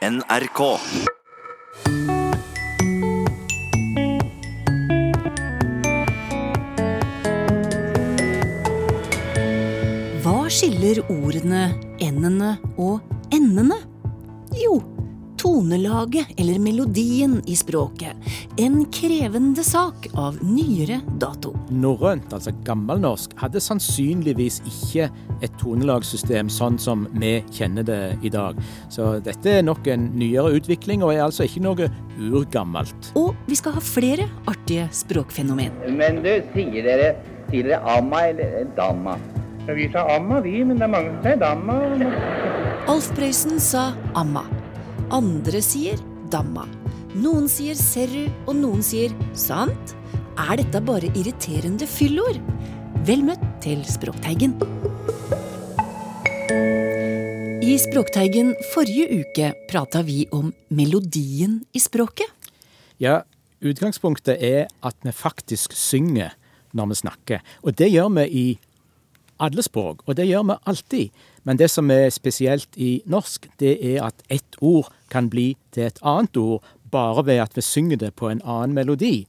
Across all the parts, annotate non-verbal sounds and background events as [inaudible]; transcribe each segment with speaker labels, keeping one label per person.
Speaker 1: NRK.
Speaker 2: Hva skiller ordene endene og endene? Jo, tonelaget eller melodien i språket. En krevende sak av nyere dato.
Speaker 3: Norrønt, altså gammelnorsk, hadde sannsynligvis ikke et tonelagssystem sånn som vi kjenner det i dag. Så dette er nok en nyere utvikling, og er altså ikke noe urgammelt.
Speaker 2: Og vi skal ha flere artige språkfenomen.
Speaker 4: Men du, sier dere, sier dere amma eller damma?
Speaker 5: Ja, vi sa amma, vi, men det er mange som sier damma.
Speaker 2: Alf Prøysen sa amma. Andre sier damma. Noen sier serru, og noen sier sant. Er dette bare irriterende fyllord? Vel møtt til Språkteigen. I Språkteigen forrige uke prata vi om melodien i språket.
Speaker 3: Ja, utgangspunktet er at vi faktisk synger når vi snakker. Og det gjør vi i alle språk, og det gjør vi alltid. Men det som er spesielt i norsk, det er at ett ord kan bli til et annet ord bare ved at vi synger det på en annen melodi.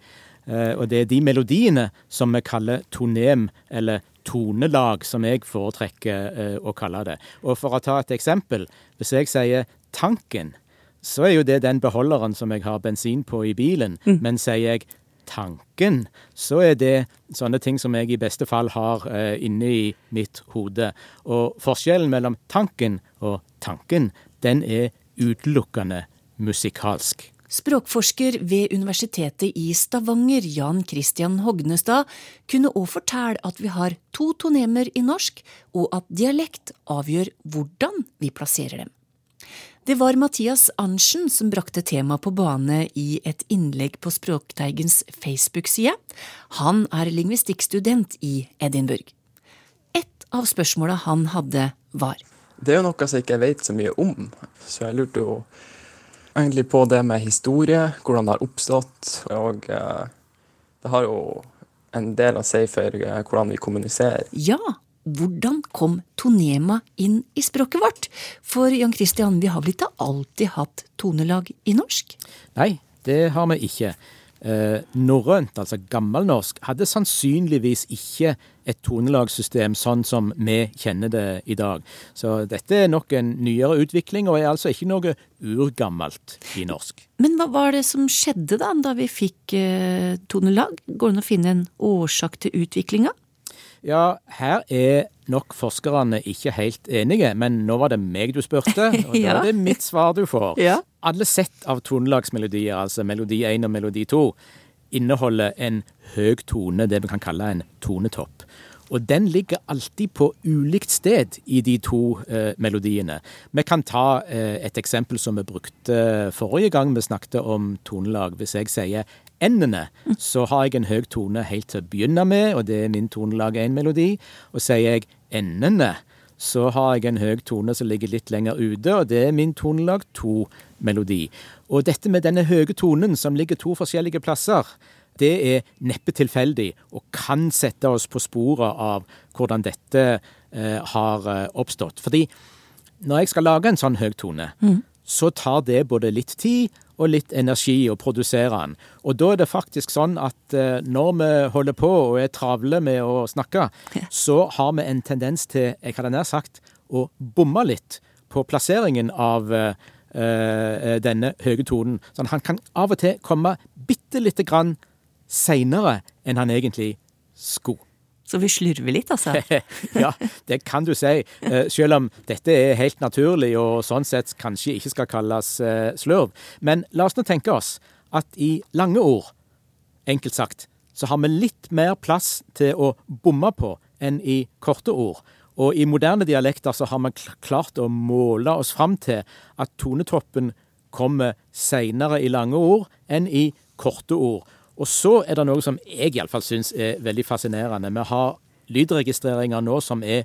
Speaker 3: Eh, Og det er de melodiene som vi kaller tonem, eller tonelag, som jeg foretrekker eh, å kalle det. Og for å ta et eksempel. Hvis jeg sier tanken, så er jo det den beholderen som jeg har bensin på i bilen. Men sier jeg tanken, så er det sånne ting som jeg i beste fall har eh, inne i mitt hode. Og forskjellen mellom tanken og tanken, den er utelukkende musikalsk.
Speaker 2: Språkforsker ved Universitetet i Stavanger, Jan Christian Hognestad, kunne òg fortelle at vi har to tonemer i norsk, og at dialekt avgjør hvordan vi plasserer dem. Det var Mathias Arntzen som brakte temaet på bane i et innlegg på Språkteigens Facebook-side. Han er lingvistikkstudent i Edinburgh. Et av spørsmåla han hadde, var
Speaker 6: Det er jo noe som jeg ikke vet så mye om, så jeg lurte jo egentlig på det med historie, hvordan det har oppstått, og eh, det har jo en del å si for eh, hvordan vi kommuniserer.
Speaker 2: Ja, hvordan kom tonema inn i språket vårt? For Jan Christian, vi har vel ikke alltid hatt tonelag i norsk?
Speaker 3: Nei, det har vi ikke. Eh, norrønt, altså gammelnorsk, hadde sannsynligvis ikke et tonelagssystem sånn som vi kjenner det i dag. Så dette er nok en nyere utvikling, og er altså ikke noe urgammelt i norsk.
Speaker 2: Men hva var det som skjedde da, da vi fikk eh, tonelag? Går det an å finne en årsak til utviklinga?
Speaker 3: Ja, her er nok forskerne ikke helt enige, men nå var det meg du spurte, [laughs] og da er det mitt svar du får.
Speaker 2: Ja.
Speaker 3: Alle sett av tonelagsmelodier, altså melodi 1 og melodi 2, inneholder en høy tone, det vi kan kalle en tonetopp. Og den ligger alltid på ulikt sted i de to eh, melodiene. Vi kan ta eh, et eksempel som vi brukte forrige gang vi snakket om tonelag. Hvis jeg sier endene, så har jeg en høy tone helt til å begynne med, og det er min tonelag 1-melodi. Og sier jeg endene, så har jeg en høy tone som ligger litt lenger ute, og det er min tonelag 2-melodi. Og dette med denne høye tonen som ligger to forskjellige plasser, det er neppe tilfeldig, og kan sette oss på sporet av hvordan dette eh, har eh, oppstått. Fordi når jeg skal lage en sånn høy tone, så tar det både litt tid og litt energi å produsere den. Og da er det faktisk sånn at eh, når vi holder på og er travle med å snakke, så har vi en tendens til, jeg hadde nær sagt, å bomme litt på plasseringen av eh, eh, denne høye tonen. Sånn, han kan av og til komme bitte lite grann seinere enn han egentlig skulle.
Speaker 2: Så vi slurver litt, altså. [laughs]
Speaker 3: ja, det kan du si. Eh, Selv om dette er helt naturlig og sånn sett kanskje ikke skal kalles eh, slurv. Men la oss nå tenke oss at i lange ord, enkelt sagt, så har vi litt mer plass til å bomme på enn i korte ord. Og i moderne dialekter så har vi klart å måle oss fram til at tonetoppen kommer seinere i lange ord enn i korte ord. Og så er det noe som jeg iallfall syns er veldig fascinerende. Vi har lydregistreringer nå som er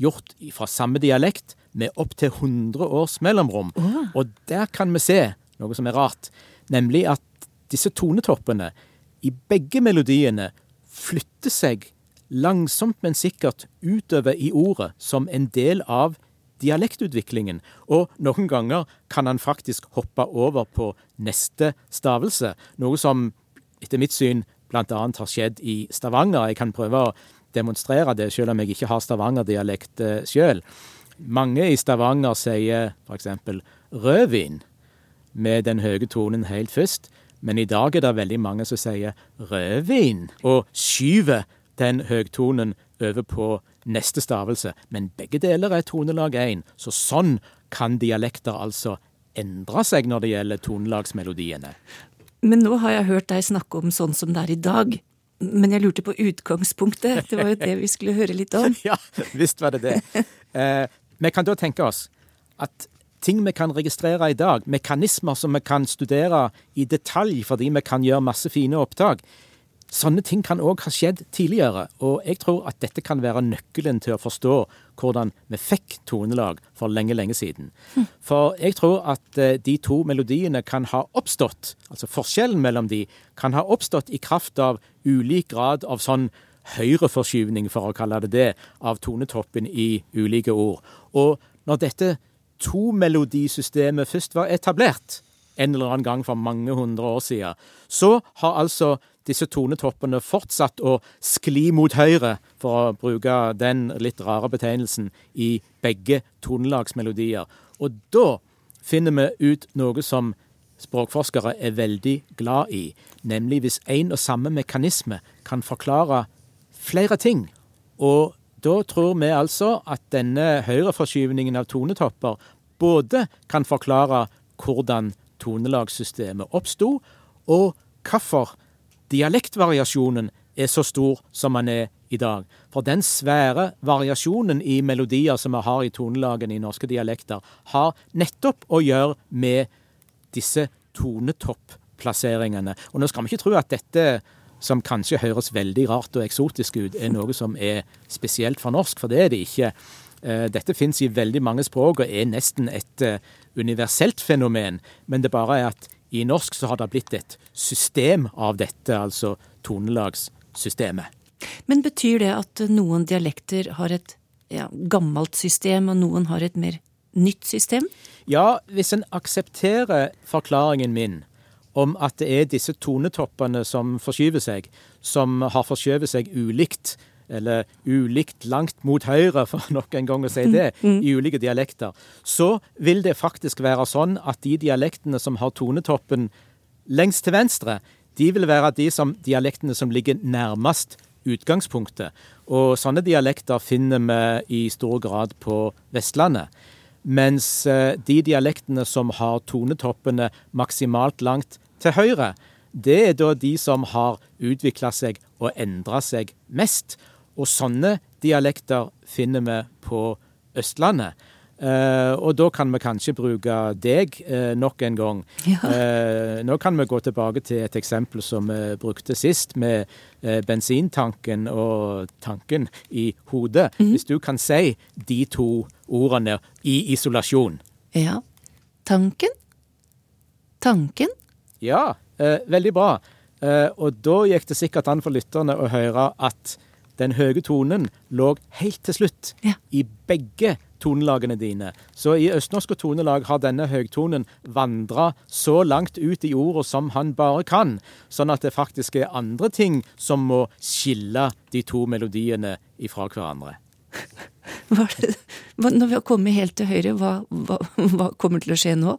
Speaker 3: gjort fra samme dialekt med opptil 100 års mellomrom. Og der kan vi se noe som er rart, nemlig at disse tonetoppene i begge melodiene flytter seg langsomt, men sikkert utover i ordet som en del av dialektutviklingen. Og noen ganger kan han faktisk hoppe over på neste stavelse, noe som etter mitt syn bl.a. har skjedd i Stavanger. Jeg kan prøve å demonstrere det, selv om jeg ikke har stavangerdialekt uh, sjøl. Mange i Stavanger sier f.eks. rødvin med den høye tonen helt først. Men i dag er det veldig mange som sier rødvin, og skyver den høytonen over på neste stavelse. Men begge deler er tonelag én, så sånn kan dialekter altså endre seg når det gjelder tonelagsmelodiene.
Speaker 2: Men nå har jeg hørt deg snakke om sånn som det er i dag. Men jeg lurte på utgangspunktet. Det var jo det vi skulle høre litt om. [laughs]
Speaker 3: ja, visst var det det. Eh, vi kan da tenke oss at ting vi kan registrere i dag, mekanismer som vi kan studere i detalj fordi vi kan gjøre masse fine opptak, sånne ting kan òg ha skjedd tidligere. Og jeg tror at dette kan være nøkkelen til å forstå hvordan vi fikk tonelag for lenge, lenge siden. For jeg tror at eh, de to melodiene kan ha oppstått, altså forskjellen mellom de, kan ha oppstått i kraft av ulik grad av sånn høyreforskyvning, for å kalle det det, av tonetoppen i ulike ord. Og når dette tomelodisystemet først var etablert, en eller annen gang for mange hundre år siden, så har altså disse tonetoppene fortsatt å skli mot høyre, for å bruke den litt rare betegnelsen, i begge tonelagsmelodier. Og da finner vi ut noe som språkforskere er veldig glad i, nemlig hvis en og samme mekanisme kan forklare flere ting. Og da tror vi altså at denne høyreforskyvningen av tonetopper både kan forklare hvordan tonelagssystemet oppsto, og hvorfor dialektvariasjonen er så stor som den er i dag. For den svære variasjonen i melodier som vi har i tonelagene i norske dialekter, har nettopp å gjøre med disse tonetopplasseringene. Og nå skal vi ikke tro at dette som kanskje høres veldig rart og eksotisk ut, er noe som er spesielt for norsk, for det er det ikke. Eh, dette fins i veldig mange språk og er nesten et eh, universelt fenomen, men det bare er at i norsk så har det blitt et system av dette, altså tonelagssystemet.
Speaker 2: Men betyr det at noen dialekter har et ja, gammelt system, og noen har et mer nytt system?
Speaker 3: Ja, hvis en aksepterer forklaringen min om at det er disse tonetoppene som forskyver seg, som har forskjøvet seg ulikt eller ulikt langt mot høyre, [laughs] for nok en gang å si det, mm, mm. i ulike dialekter, så vil det faktisk være sånn at de dialektene som har tonetoppen lengst til venstre, de vil være de som, dialektene som ligger nærmest utgangspunktet. Og sånne dialekter finner vi i stor grad på Vestlandet. Mens eh, de dialektene som har tonetoppene maksimalt langt til høyre, det er da de som har utvikla seg og endra seg mest. Og sånne dialekter finner vi på Østlandet. Uh, og da kan vi kanskje bruke deg uh, nok en gang. [laughs] Ja. Uh, nå kan vi gå tilbake til et eksempel som vi brukte sist, med bensintanken og tanken i hodet. Mm. Hvis du kan si de to ordene i isolasjon.
Speaker 2: Ja. Tanken. Tanken.
Speaker 3: Ja, veldig bra. og da gikk det sikkert an for lytterne å høre at den høye tonen lå helt til slutt ja. i begge tonelagene dine. Så i østnorske tonelag har denne høgtonen vandra så langt ut i ordet som han bare kan, sånn at det faktisk er andre ting som må skille de to melodiene ifra hverandre. [laughs]
Speaker 2: Det, når vi har kommet helt til høyre, hva, hva, hva, kommer til å skje nå?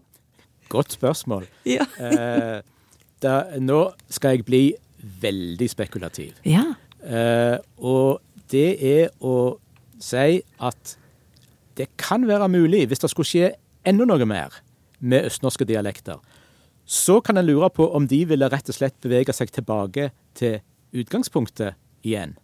Speaker 3: Godt spørsmål. Ja. eh, da, nå skal jeg bli veldig spekulativ.
Speaker 2: Ja.
Speaker 3: Eh, og det er å si at det kan være mulig, hvis det skulle skje enda noe mer med østnorske dialekter, så kan en lure på om de ville rett og slett bevege seg tilbake til utgangspunktet igjen.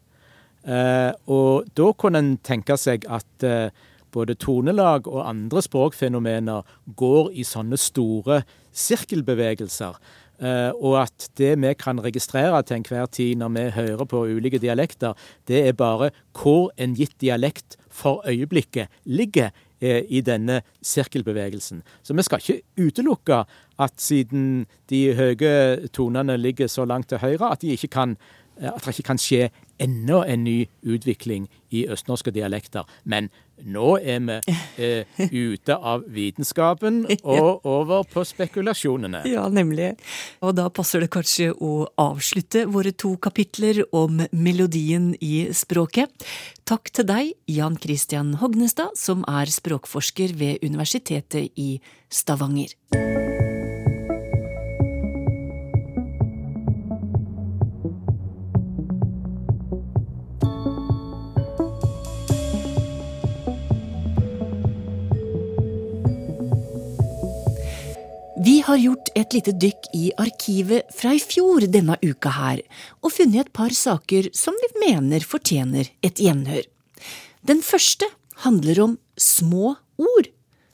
Speaker 3: Eh, og da kunne en tenke seg at eh, både tonelag og andre språkfenomener går i sånne store sirkelbevegelser. Uh, og at det vi kan registrere til enhver tid når vi hører på ulike dialekter, det er bare hvor en gitt dialekt for øyeblikket ligger uh, i denne sirkelbevegelsen. Så vi skal ikke utelukke at siden de høye tonene ligger så langt til høyre, at de ikke kan at det ikke kan skje enda en ny utvikling i østnorske dialekter. Men nå er vi eh, ute av vitenskapen [laughs] og over på spekulasjonene.
Speaker 2: Ja, nemlig. Og da passer det kanskje å avslutte våre to kapitler om melodien i språket. Takk til deg, Jan Christian Hognestad, som er språkforsker ved Universitetet i Stavanger. Vi har gjort et lite dykk i arkivet fra i fjor denne uka her, og funnet et par saker som vi mener fortjener et gjenhør. Den første handler om små ord.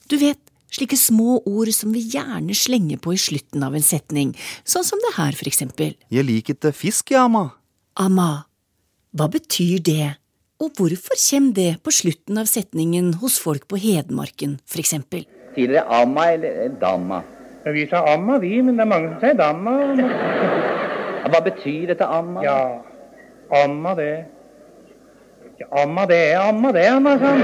Speaker 2: Du vet, slike små ord som vi gjerne slenger på i slutten av en setning, sånn som det her, for eksempel.
Speaker 1: Jeg liker ikke fisk, jeg, amma.
Speaker 2: Amma. Hva betyr det, og hvorfor kommer det på slutten av setningen hos folk på Hedmarken, for eksempel?
Speaker 4: Tidligere amma eller damma.
Speaker 5: Vi sa amma, vi, men det er mange som sier damma.
Speaker 4: Ja, Hva betyr dette amma?
Speaker 5: Ja, amma det. Ja, amma det er amma det, amma sånn.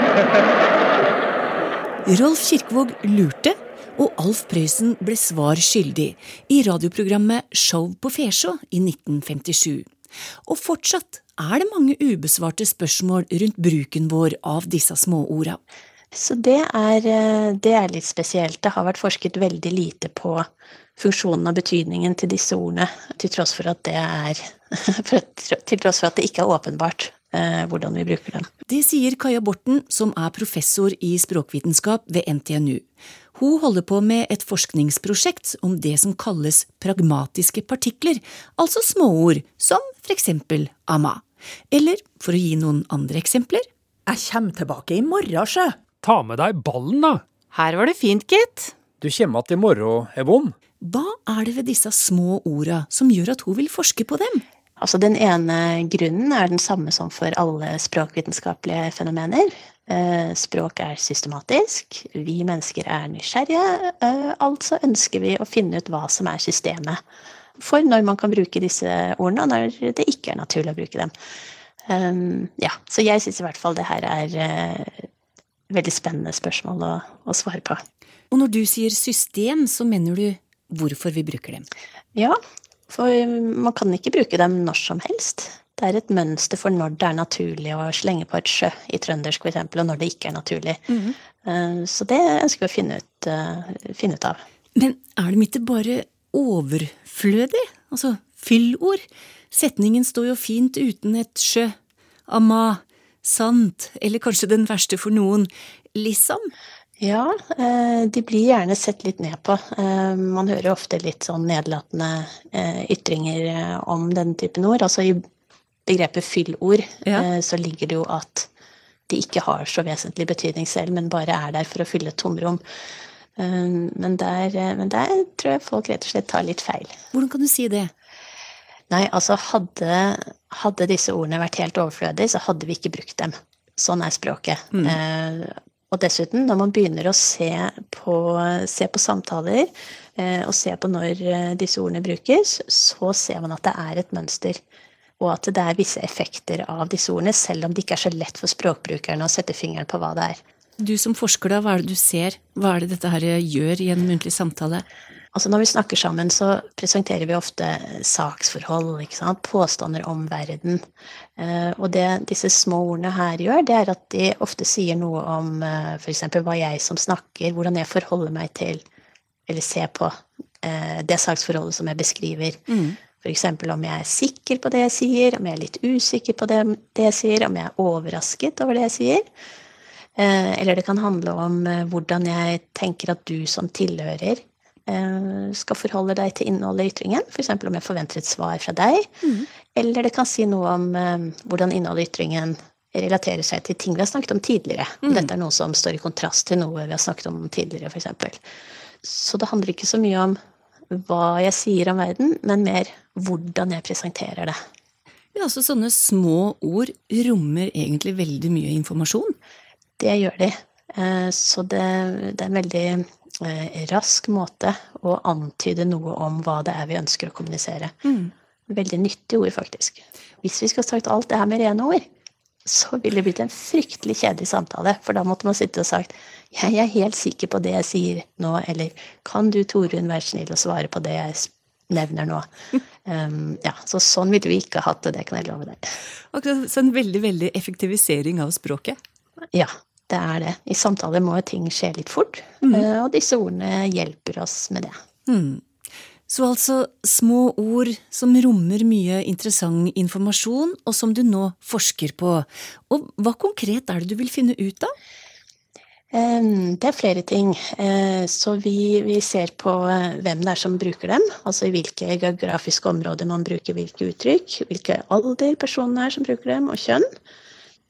Speaker 5: [laughs]
Speaker 2: Rolf Kirkevåg lurte, og Alf Prøysen ble svar skyldig i radioprogrammet Show på Fesjå i 1957. Og fortsatt er det mange ubesvarte spørsmål rundt bruken vår av disse småorda.
Speaker 7: Så det er, eh, det er litt spesielt. Det har vært forsket veldig lite på funksjonen og betydningen til disse ordene, til tross for at det er [laughs] Til tross for at det ikke er åpenbart eh, hvordan vi bruker dem.
Speaker 2: Det sier Kaja Borten, som er professor i språkvitenskap ved NTNU. Hun holder på med et forskningsprosjekt om det som kalles pragmatiske partikler, altså småord som for eksempel amma. Eller, for å gi noen andre eksempler,
Speaker 8: Jeg kommer tilbake i morgen, sjø.
Speaker 9: Ta med deg ballen, da.
Speaker 10: Her var det fint, gitt.
Speaker 9: Du kommer att i morgen, Evon.
Speaker 2: hva er det ved disse små orda som gjør at hun vil forske på dem?
Speaker 7: Altså Den ene grunnen er den samme som for alle språkvitenskapelige fenomener. Eh, Språk er systematisk, vi mennesker er nysgjerrige, eh, altså ønsker vi å finne ut hva som er systemet for når man kan bruke disse ordene, og når det ikke er naturlig å bruke dem. Um, ja, Så jeg syns i hvert fall det her er eh, veldig spennende spørsmål å, å svare på.
Speaker 2: Og når du sier system, så mener du hvorfor vi bruker dem.
Speaker 7: Ja, for man kan ikke bruke dem når som helst. Det er et mønster for når det er naturlig å slenge på et sjø i trøndersk f.eks., og når det ikke er naturlig. Eh, Så det ønsker vi å finne ut, eh, finne ut av.
Speaker 2: Men er de ikke bare overflødig? Altså fyllord? Setningen står jo fint uten et sjø, amma, sant, eller kanskje den verste for noen, liksom?
Speaker 7: Ja, eh, de blir gjerne sett litt ned på. Eh, Man hører ofte litt sånn nedlatende eh, ytringer om denne typen ord. Altså i begrepet fyllord
Speaker 2: Ja.
Speaker 7: så ligger det jo at de ikke har så vesentlig betydning selv, men bare er der for å fylle et tomrom. Men der, men der tror jeg folk rett og slett tar litt feil.
Speaker 2: Hvordan kan du si det?
Speaker 7: Nei, altså hadde, hadde disse ordene vært helt overflødige, så hadde vi ikke brukt dem. Sånn er språket. Eh, og dessuten, når man begynner å se på, se på samtaler, eh, og se på når eh, disse ordene brukes, så ser man at det er et mønster. Og at det er visse effekter av disse ordene, selv om det ikke er så lett for språkbrukerne å sette fingeren på hva det er.
Speaker 2: Du som forsker, da, hva er det du ser? Hva er det dette her gjør i en muntlig samtale?
Speaker 7: Altså Når vi snakker sammen, så presenterer vi ofte saksforhold, påstander om verden. Eh, og det disse små ordene her gjør, det er at de ofte sier noe om eh, f.eks. hva jeg som snakker, hvordan jeg forholder meg til, eller ser på, eh, det saksforholdet som jeg beskriver. F.eks. om jeg er sikker på det jeg sier, om jeg er litt usikker på det, jeg sier, om jeg er overrasket over det jeg sier. Eller det kan handle om hvordan jeg tenker at du som tilhører skal forholde deg til innholdet i ytringen. F.eks. om jeg forventer et svar fra deg. Eller det kan si noe om eh, hvordan innholdet i ytringen relaterer seg til ting vi har snakket om tidligere. Mm. Dette er noe som står i kontrast til noe vi har snakket om tidligere, f.eks. Så det handler ikke så mye om hva jeg sier om verden, men mer hvordan jeg presenterer det.
Speaker 2: Ja, så Sånne små ord rommer egentlig veldig mye informasjon.
Speaker 7: Det gjør de. Eh, Så det, det er en veldig eh, rask måte å antyde noe om hva det er vi ønsker å kommunisere. veldig nyttige ord, faktisk. Hvis vi skulle sagt alt det her med rene ord, så ville det blitt en fryktelig kjedelig samtale. For da måtte man sitte og sagt jeg er helt sikker på det jeg sier nå, eller kan du Torunn være snill og svare på det jeg nevner nå. Um, [laughs] ja, så sånn ville vi ikke hatt det, det kan jeg love deg.
Speaker 2: Akkurat så en veldig, veldig effektivisering av språket.
Speaker 7: Ja, det er det. I samtaler må jo ting skje litt fort, mm. og disse ordene hjelper oss med det.
Speaker 2: Mm. Så altså små ord som rommer mye interessant informasjon, og som du nå forsker på. Og hva konkret er det du vil finne ut av?
Speaker 7: Det er flere ting. Eh, så vi, vi, ser på eh, hvem det er som bruker dem. Altså i hvilke geografiske områder man bruker hvilke uttrykk. Hvilke alder personene er som bruker dem, og kjønn.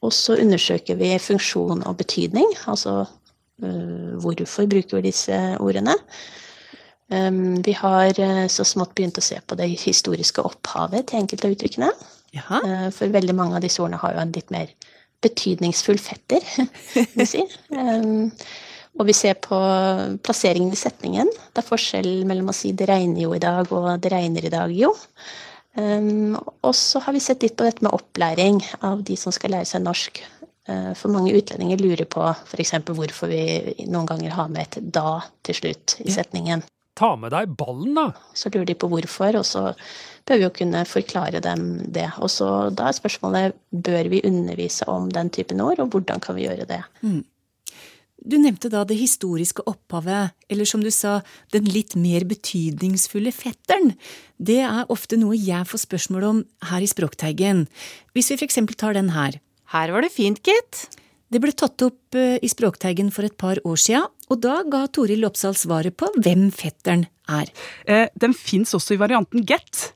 Speaker 7: Og så undersøker vi funksjon og betydning. Altså eh, hvorfor bruker vi disse ordene. Vi har så smått begynt å se på det historiske opphavet til enkelte av uttrykkene. Jaha. For veldig mange av disse ordene har jo en litt mer betydningsfull fetter, vil si. [laughs] Og vi ser på plasseringen i setningen. Det er forskjell mellom å si 'det regner jo i dag' og 'det regner i dag jo'. Um, og så har vi sett litt på dette med opplæring av de som skal lære seg norsk. Uh, for mange utlendinger lurer på f.eks. hvorfor vi noen ganger har med et 'da' til slutt i setningen.
Speaker 9: Ta med deg ballen, da!
Speaker 7: Så lurer de på hvorfor, og så bør vi jo kunne forklare dem det. Og så da er spørsmålet bør vi undervise om den typen ord, og hvordan kan vi gjøre det? Mm.
Speaker 2: Du nevnte da det historiske opphavet, eller som du sa, den litt mer betydningsfulle fetteren. Det er ofte noe jeg får spørsmål om her i Språkteigen. Hvis vi eksempel tar den her.
Speaker 10: Her var det fint, gitt.
Speaker 2: Det ble tatt opp eh, i Språkteigen for et par år sia, og da ga Toril Oppsal svaret på hvem fetteren er.
Speaker 11: Eh, den fins også i varianten get.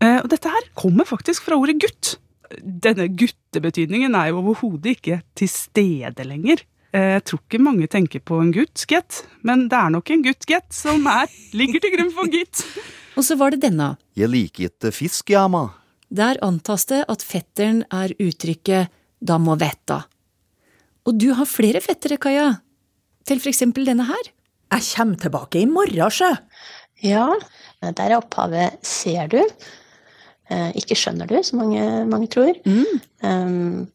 Speaker 11: Eh, og dette her kommer faktisk fra ordet gutt. Denne guttebetydningen er jo overhodet ikke til stede lenger. Eh, jeg tror ikke mange tenker på en gutt, get, men det er nok en gutt, get, som er, ligger til grunn for gitt. [laughs]
Speaker 2: og så var det denne.
Speaker 1: Jeg liker ikke fisk, jama.
Speaker 2: Der antas det at fetteren er uttrykket da må vetta. Og du har flere fettere, Kaja. Til for eksempel denne her.
Speaker 8: Jeg kommer tilbake i morgen, sjø.
Speaker 7: Ja, der er opphavet ser du. Eh, ikke skjønner du, som mange, mange tror. Mm. Um,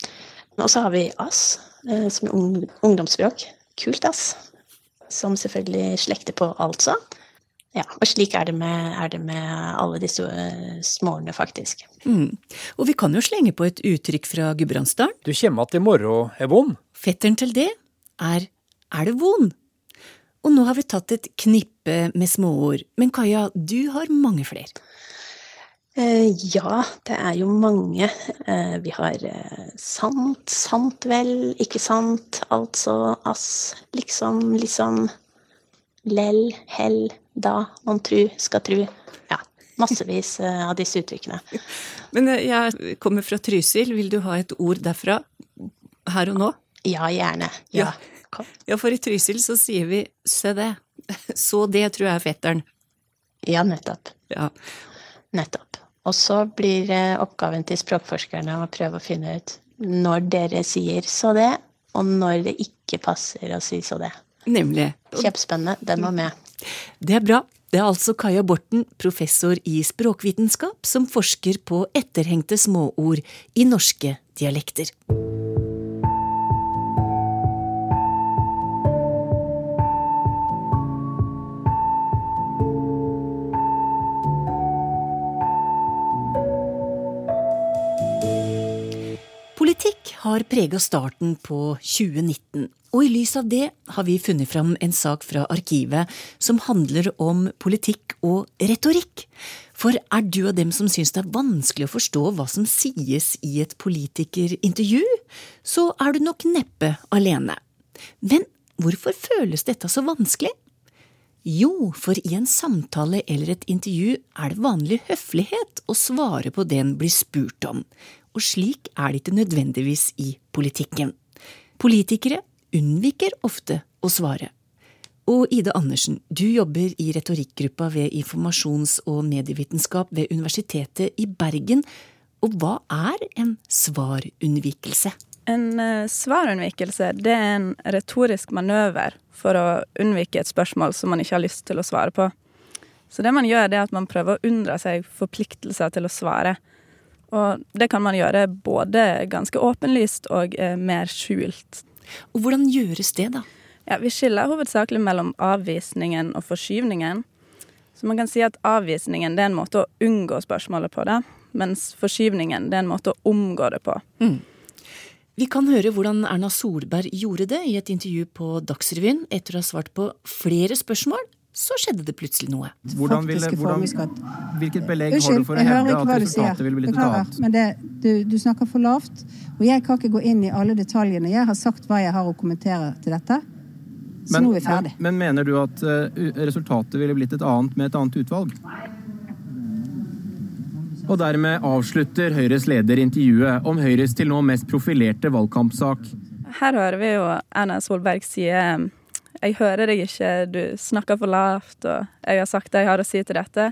Speaker 7: og så har vi ass, eh, som er ungdomsspråk. Kult ass. Som selvfølgelig slekter på altså. Ja, og slik er det med, er det med alle disse uh, småordene, faktisk.
Speaker 2: Mm. Og vi kan jo slenge på et uttrykk fra Gudbrandsdalen.
Speaker 9: Du kommer att i morgen, vond.
Speaker 2: Fetteren til det er er det vond? Og nå har vi tatt et knippe med småord, men Kaja, du har mange flere.
Speaker 7: Uh, ja, det er jo mange. Uh, vi har uh, sant, sant vel, ikke sant, altså, ass, liksom, liksom, lell, hell, da, man tru, skal tru. Ja, massevis av disse uttrykkene. [laughs]
Speaker 2: Men jeg kommer fra Trysil, vil du ha et ord derfra her og nå?
Speaker 7: Ja, gjerne. Ja.
Speaker 2: ja. ja for i Trysil så sier vi se det. [laughs] Så det tror jeg er fetteren.
Speaker 7: Ja, nettopp.
Speaker 2: Ja.
Speaker 7: Nettopp. Og så blir oppgaven til språkforskerne å prøve å finne ut når dere sier så det, og når det ikke passer å si så det.
Speaker 2: Nemlig.
Speaker 7: Kjempespennende. Den var med.
Speaker 2: Det er bra. Det er altså Kaja Borten, professor i språkvitenskap, som forsker på etterhengte småord i norske dialekter. Politikk har prega starten på 2019, og i lys av det har vi funnet fram en sak fra arkivet som handler om politikk og retorikk. For er du av dem som syns det er vanskelig å forstå hva som sies i et politikerintervju, så er du nok neppe alene. Men hvorfor føles dette så vanskelig? Jo, for i en samtale eller et intervju er det vanlig høflighet å svare på det en blir spurt om, og slik er det ikke nødvendigvis i politikken. Politikere unnviker ofte å svare. Og Ide Andersen, du jobber i retorikkgruppa ved informasjons- og medievitenskap ved Universitetet i Bergen. Og hva er en svarunnvikelse?
Speaker 12: En uh, svarunnvikelse det er en retorisk manøver for å unnvike et spørsmål som man ikke har lyst til å svare på. Så det man gjør, det er at man prøver å unndra seg forpliktelser til å svare. Og det kan man gjøre både ganske åpenlyst og eh, mer skjult.
Speaker 2: Og hvordan gjøres det, da?
Speaker 12: Ja, Vi skiller hovedsakelig mellom avvisningen og forskyvningen. Så man kan si at avvisningen er en måte å unngå spørsmålet på det, mens forskyvningen er en måte å omgå det på.
Speaker 2: Mm. Vi kan høre hvordan Erna Solberg gjorde det i et intervju på Dagsrevyen. Etter å ha svart på flere spørsmål, så skjedde det plutselig noe.
Speaker 13: Hvordan vil, hvordan, hvilket belegg har du for å hevde at resultatet vil bli et annet?
Speaker 14: Men det, du, du, snakker for lavt, og jeg kan ikke gå inn i alle detaljene. Jeg har sagt hva jeg har å kommentere til dette. Så men, nå er vi ferdig.
Speaker 13: Men, men mener du at uh, resultatet ville blitt et annet med et annet utvalg? Og dermed avslutter Høyres leder intervjuet om Høyres til nå mest profilerte valgkampsak.
Speaker 12: Her hører vi jo Erna Solberg si jeg hører deg ikke, du snakker for lavt, og jeg har sagt det jeg har å si til dette.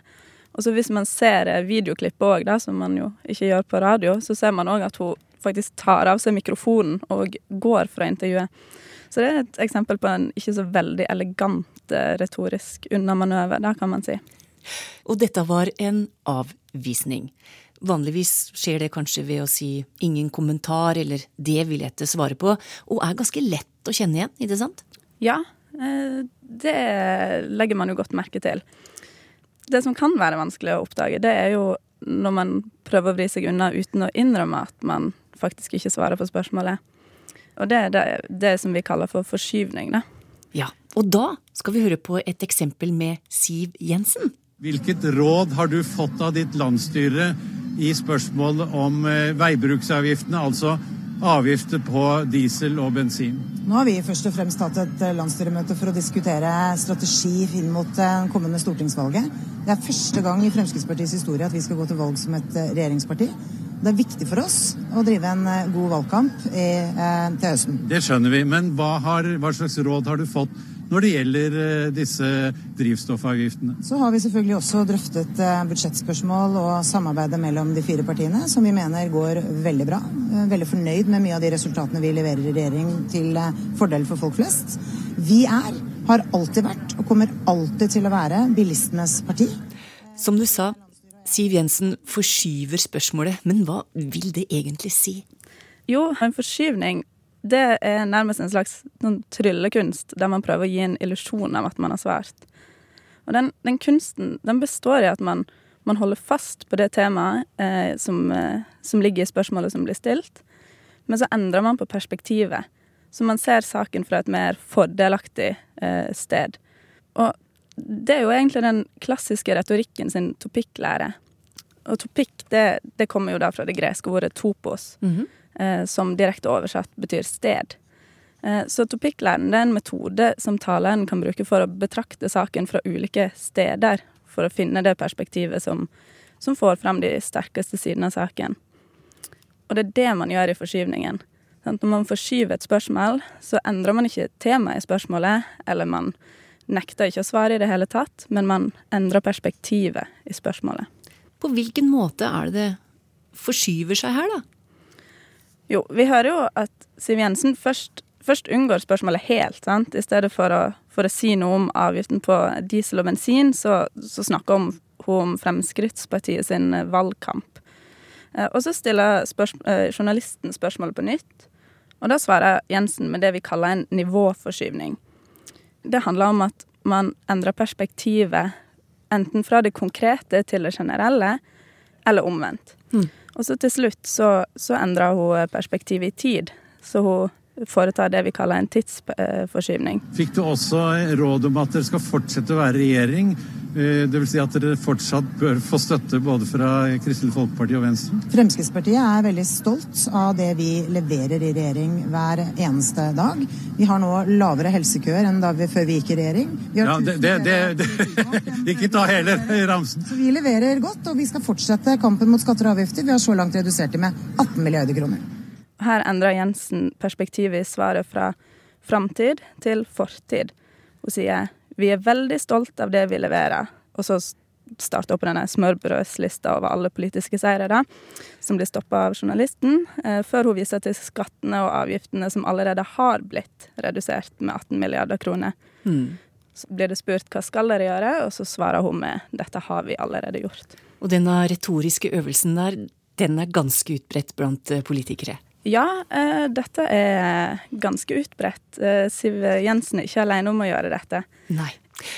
Speaker 12: Og så hvis man ser videoklippet òg, som man jo ikke gjør på radio, så ser man òg at hun faktisk tar av seg mikrofonen og går fra intervjuet. Så det er et eksempel på en ikke så veldig elegant eh, retorisk unnamanøver, da kan man si.
Speaker 2: Og dette var en avvisning. Vanligvis skjer det kanskje ved å si ingen kommentar eller det vil jeg ikke svare på, og er ganske lett å kjenne igjen, ikke sant?
Speaker 12: Ja, eh, det legger man jo godt merke til. Det som kan være vanskelig å oppdage, det er jo når man prøver å vri seg unna uten å innrømme at man faktisk ikke svarer på spørsmålet. Og det er det, det som vi kaller for forskyvning, da.
Speaker 2: Ja, og da skal vi høre på et eksempel med Siv Jensen.
Speaker 15: Hvilket råd har du fått av ditt landsstyre i spørsmålet om eh, veibruksavgiftene, altså avgifter på diesel og bensin?
Speaker 14: Nå har vi først og fremst hatt et eh, landsstyremøte for å diskutere strategi inn mot det eh, kommende stortingsvalget. Det er første gang i Fremskrittspartiets historie at vi skal gå til valg som et regjeringsparti. Det er viktig for oss å drive en eh, god valgkamp i, eh, til høsten.
Speaker 15: Det skjønner vi, men hva, har, hva, slags råd har du fått når det gjelder eh, disse drivstoffavgiftene?
Speaker 14: Så har vi selvfølgelig også drøftet eh, budsjettspørsmål og samarbeidet mellom de fire partiene, som vi mener går veldig bra. Veldig fornøyd med mye av de resultatene vi leverer i regjering til eh, fordel for folk flest. Vi er, har alltid vært og kommer alltid til å være bilistenes parti.
Speaker 2: Som du sa, Siv Jensen forskyver spørsmålet, men hva vil det egentlig si?
Speaker 12: Jo, en forskyvning det er nærmest en slags tryllekunst, der man prøver å gi en illusjon av at man har svart. Og den, den kunsten den består i at man, man holder fast på det temaet eh, som, eh, som, ligger i spørsmålet som blir stilt, men så endrer man på perspektivet. Så man ser saken fra et mer fordelaktig eh, sted. Og det er jo egentlig den klassiske retorikken sin topikklære. Og topikk, det, det, kommer jo da fra det greske ordet topos, mm -hmm. Eh, som direkte oversatt betyr sted. Eh, så topikklæren er en metode som taleren kan bruke for å betrakte saken fra ulike steder, for å finne det perspektivet som, som får fram de sterkeste sidene av saken. Og det er det man gjør i forskyvningen. Når man forskyver et spørsmål, så endrer man ikke temaet i spørsmålet, eller man nekter ikke å svare i det hele tatt, men man endrer perspektivet i spørsmålet.
Speaker 2: På hvilken måte er det det forskyver seg her, da?
Speaker 12: Jo, vi hører jo at Siv Jensen først, først unngår spørsmålet helt. sant? I stedet for å, for å, si noe om avgiften på diesel og bensin, så, så snakker hun om Fremskrittspartiet sin eh, valgkamp. Eh, og så stiller spørs, eh, journalisten spørsmålet på nytt, og da svarer Jensen med det vi kaller en nivåforskyvning. Det handler om at man endrer perspektivet enten fra det konkrete til det generelle, eller omvendt. Mm. Og så til slutt så, så endra hun perspektivet i tid. Så hun foretar det vi kaller en tidsforskyvning.
Speaker 15: Fikk du også råd om at dere skal fortsette å være regjering? Eh, Dvs. Si at dere fortsatt bør få støtte både fra Kristelig Folkeparti og Venstre?
Speaker 14: Fremskrittspartiet er veldig stolt av det vi leverer i regjering hver eneste dag. Vi har nå lavere helsekøer enn da vi, før vi gikk i regjering.
Speaker 15: ja, det, det, det, [laughs] Ikke ta hele ramsen.
Speaker 14: Så vi leverer godt, og vi skal fortsette kampen mot skatter og avgifter. Vi har så langt redusert dem med 18 milliarder kroner.
Speaker 12: Her endrer Jensen perspektivet i svaret fra framtid til fortid. Hun sier vi er veldig stolt av det vi leverer. Og så starter opp denne smørbrødslista over alle politiske seire, da, som blir stoppa av journalisten, eh, før hun viser til skattene og avgiftene som allerede har blitt redusert med 18 milliarder kroner. Mm. Så blir det spurt hva skal dere gjøre, og så svarer hun med dette har vi allerede gjort.
Speaker 2: Og denne retoriske øvelsen der, den er ganske utbredt blant eh, politikere?
Speaker 12: Ja, uh, dette er ganske utbredt. Uh, Siv Jensen er ikke alene om å gjøre dette.
Speaker 2: Nei.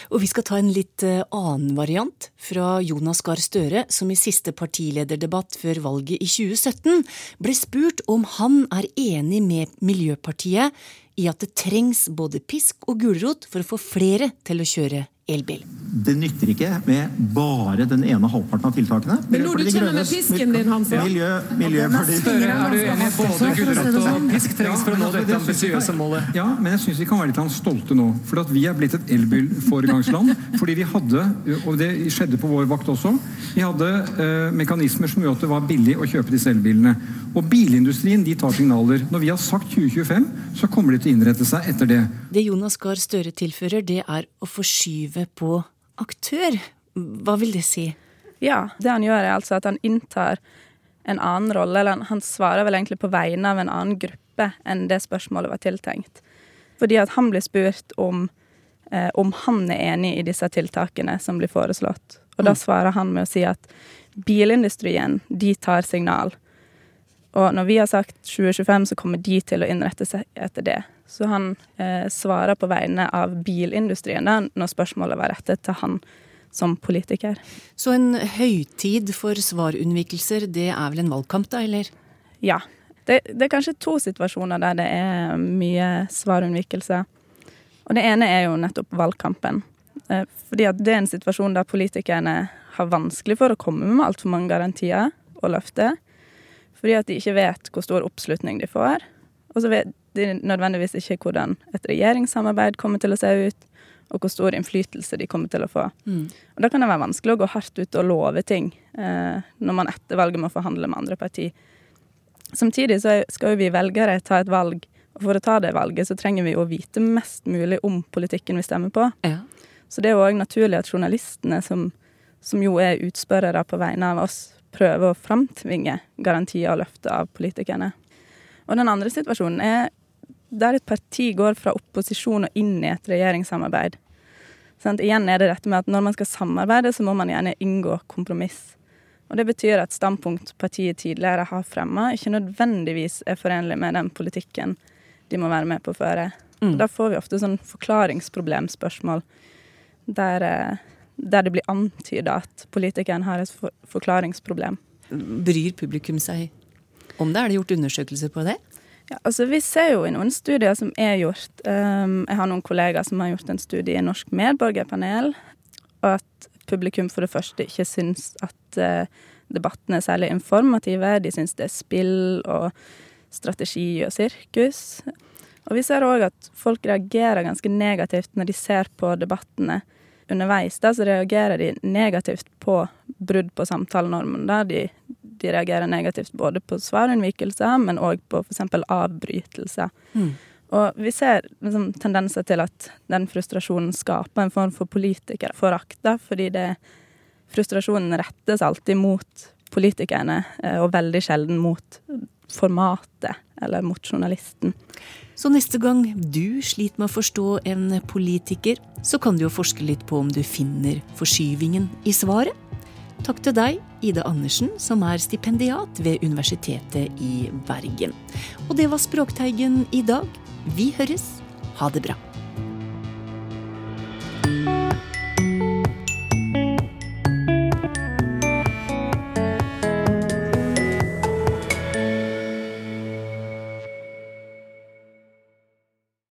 Speaker 2: Og vi skal ta en litt eh, annen variant fra Jonas Gahr Støre, som i siste partilederdebatt før valget i 2017 ble spurt om han er enig med Miljøpartiet i at det trengs både pisk og gulrot for å få flere til å kjøre elbil.
Speaker 16: Det nytter ikke med bare den ene halvparten av tiltakene.
Speaker 17: Men når du kjenner med pisken din, Hansen
Speaker 16: Miljø,
Speaker 17: Støre, er du enig både gulrot og pisk trengs for å nå dette ambisiøse målet?
Speaker 18: Ja, men jeg syns vi kan være litt stolte nå. For at vi er blitt et elbilforegangsland. [laughs] fordi vi hadde, og det skjedde på vår vakt også, vi hadde eh, mekanismer som gjorde at det var billig å kjøpe disse elbilene. Og bilindustrien de tar signaler. Når vi har sagt 2025, så kommer de til å innrette seg etter det.
Speaker 2: Det Jonas Gahr Støre tilfører, det er å forskyve på aktør. Hva vil det si?
Speaker 12: Ja, det han gjør er altså at han inntar en annen rolle, eller han svarer vel egentlig på vegne av en annen gruppe enn det spørsmålet var tiltenkt. Fordi at han blir spurt om, eh, om han er enig i disse tiltakene som blir foreslått. Og da mm. svarer han med å si at bilindustrien, de tar signal. Og når vi har sagt 2025, så kommer de til å innrette seg etter det. Så han eh, svarer på vegne av bilindustrien da, når spørsmålet var rettet til han som politiker.
Speaker 2: Så en høytid for svarunnvikelser, det er vel en valgkamp, da, eller?
Speaker 12: Ja. Det, det er kanskje to situasjoner der det er mye svarunnvikelse. Og det ene er jo nettopp valgkampen. Eh, fordi at det er en situasjon der politikerne har vanskelig for å komme med altfor mange garantier og løfter. Fordi at de ikke vet hvor stor oppslutning de får. Og så vet de nødvendigvis ikke hvordan et regjeringssamarbeid kommer til å se ut, og hvor stor innflytelse de kommer til å få. Mm. Og Da kan det være vanskelig å gå hardt ut og love ting eh, når man etter valget må forhandle med andre parti. Samtidig så skal jo vi velgere ta et valg, og for å ta det valget så trenger vi å vite mest mulig om politikken vi stemmer på. Ja. Så det er jo òg naturlig at journalistene, som, som jo er utspørrere på vegne av oss, prøve å framtvinge garantier og løfter av politikerne. Og den andre situasjonen er der et parti går fra opposisjon og inn i et regjeringssamarbeid. Sånn, igjen er det dette med at når man skal samarbeide, så må man gjerne inngå kompromiss. Og Det betyr at standpunkt partiet tidligere har fremma, ikke nødvendigvis er forenlig med den politikken de må være med på å føre. Mm. Da får vi ofte sånn forklaringsproblemspørsmål der eh, der det blir antyda at politikeren har et for forklaringsproblem.
Speaker 2: Bryr publikum seg om det? Er det gjort undersøkelser på det?
Speaker 12: Ja, altså Vi ser jo i noen studier som er gjort um, Jeg har noen kollegaer som har gjort en studie i Norsk medborgerpanel, og at publikum for det første ikke syns at uh, debattene er særlig informative. De syns det er spill og strategi og sirkus. Og vi ser òg at folk reagerer ganske negativt når de ser på debattene underveis da, så reagerer de negativt på brudd på samtalenormen. Da. De, de reagerer negativt både på svarunnvikelser, men òg på f.eks. avbrytelser. Mm. Og vi ser liksom, tendenser til at den frustrasjonen skaper en form for politikerforakt, fordi det, frustrasjonen rettes alltid mot politikerne, eh, og veldig sjelden mot formatet eller mot journalisten.
Speaker 2: Så neste gang du sliter med å forstå en politiker, så kan du jo forske litt på om du finner forskyvingen i svaret. Takk til deg, Ida Andersen, som er stipendiat ved Universitetet i Bergen. Og det var Språkteigen i dag. Vi høres. Ha det bra.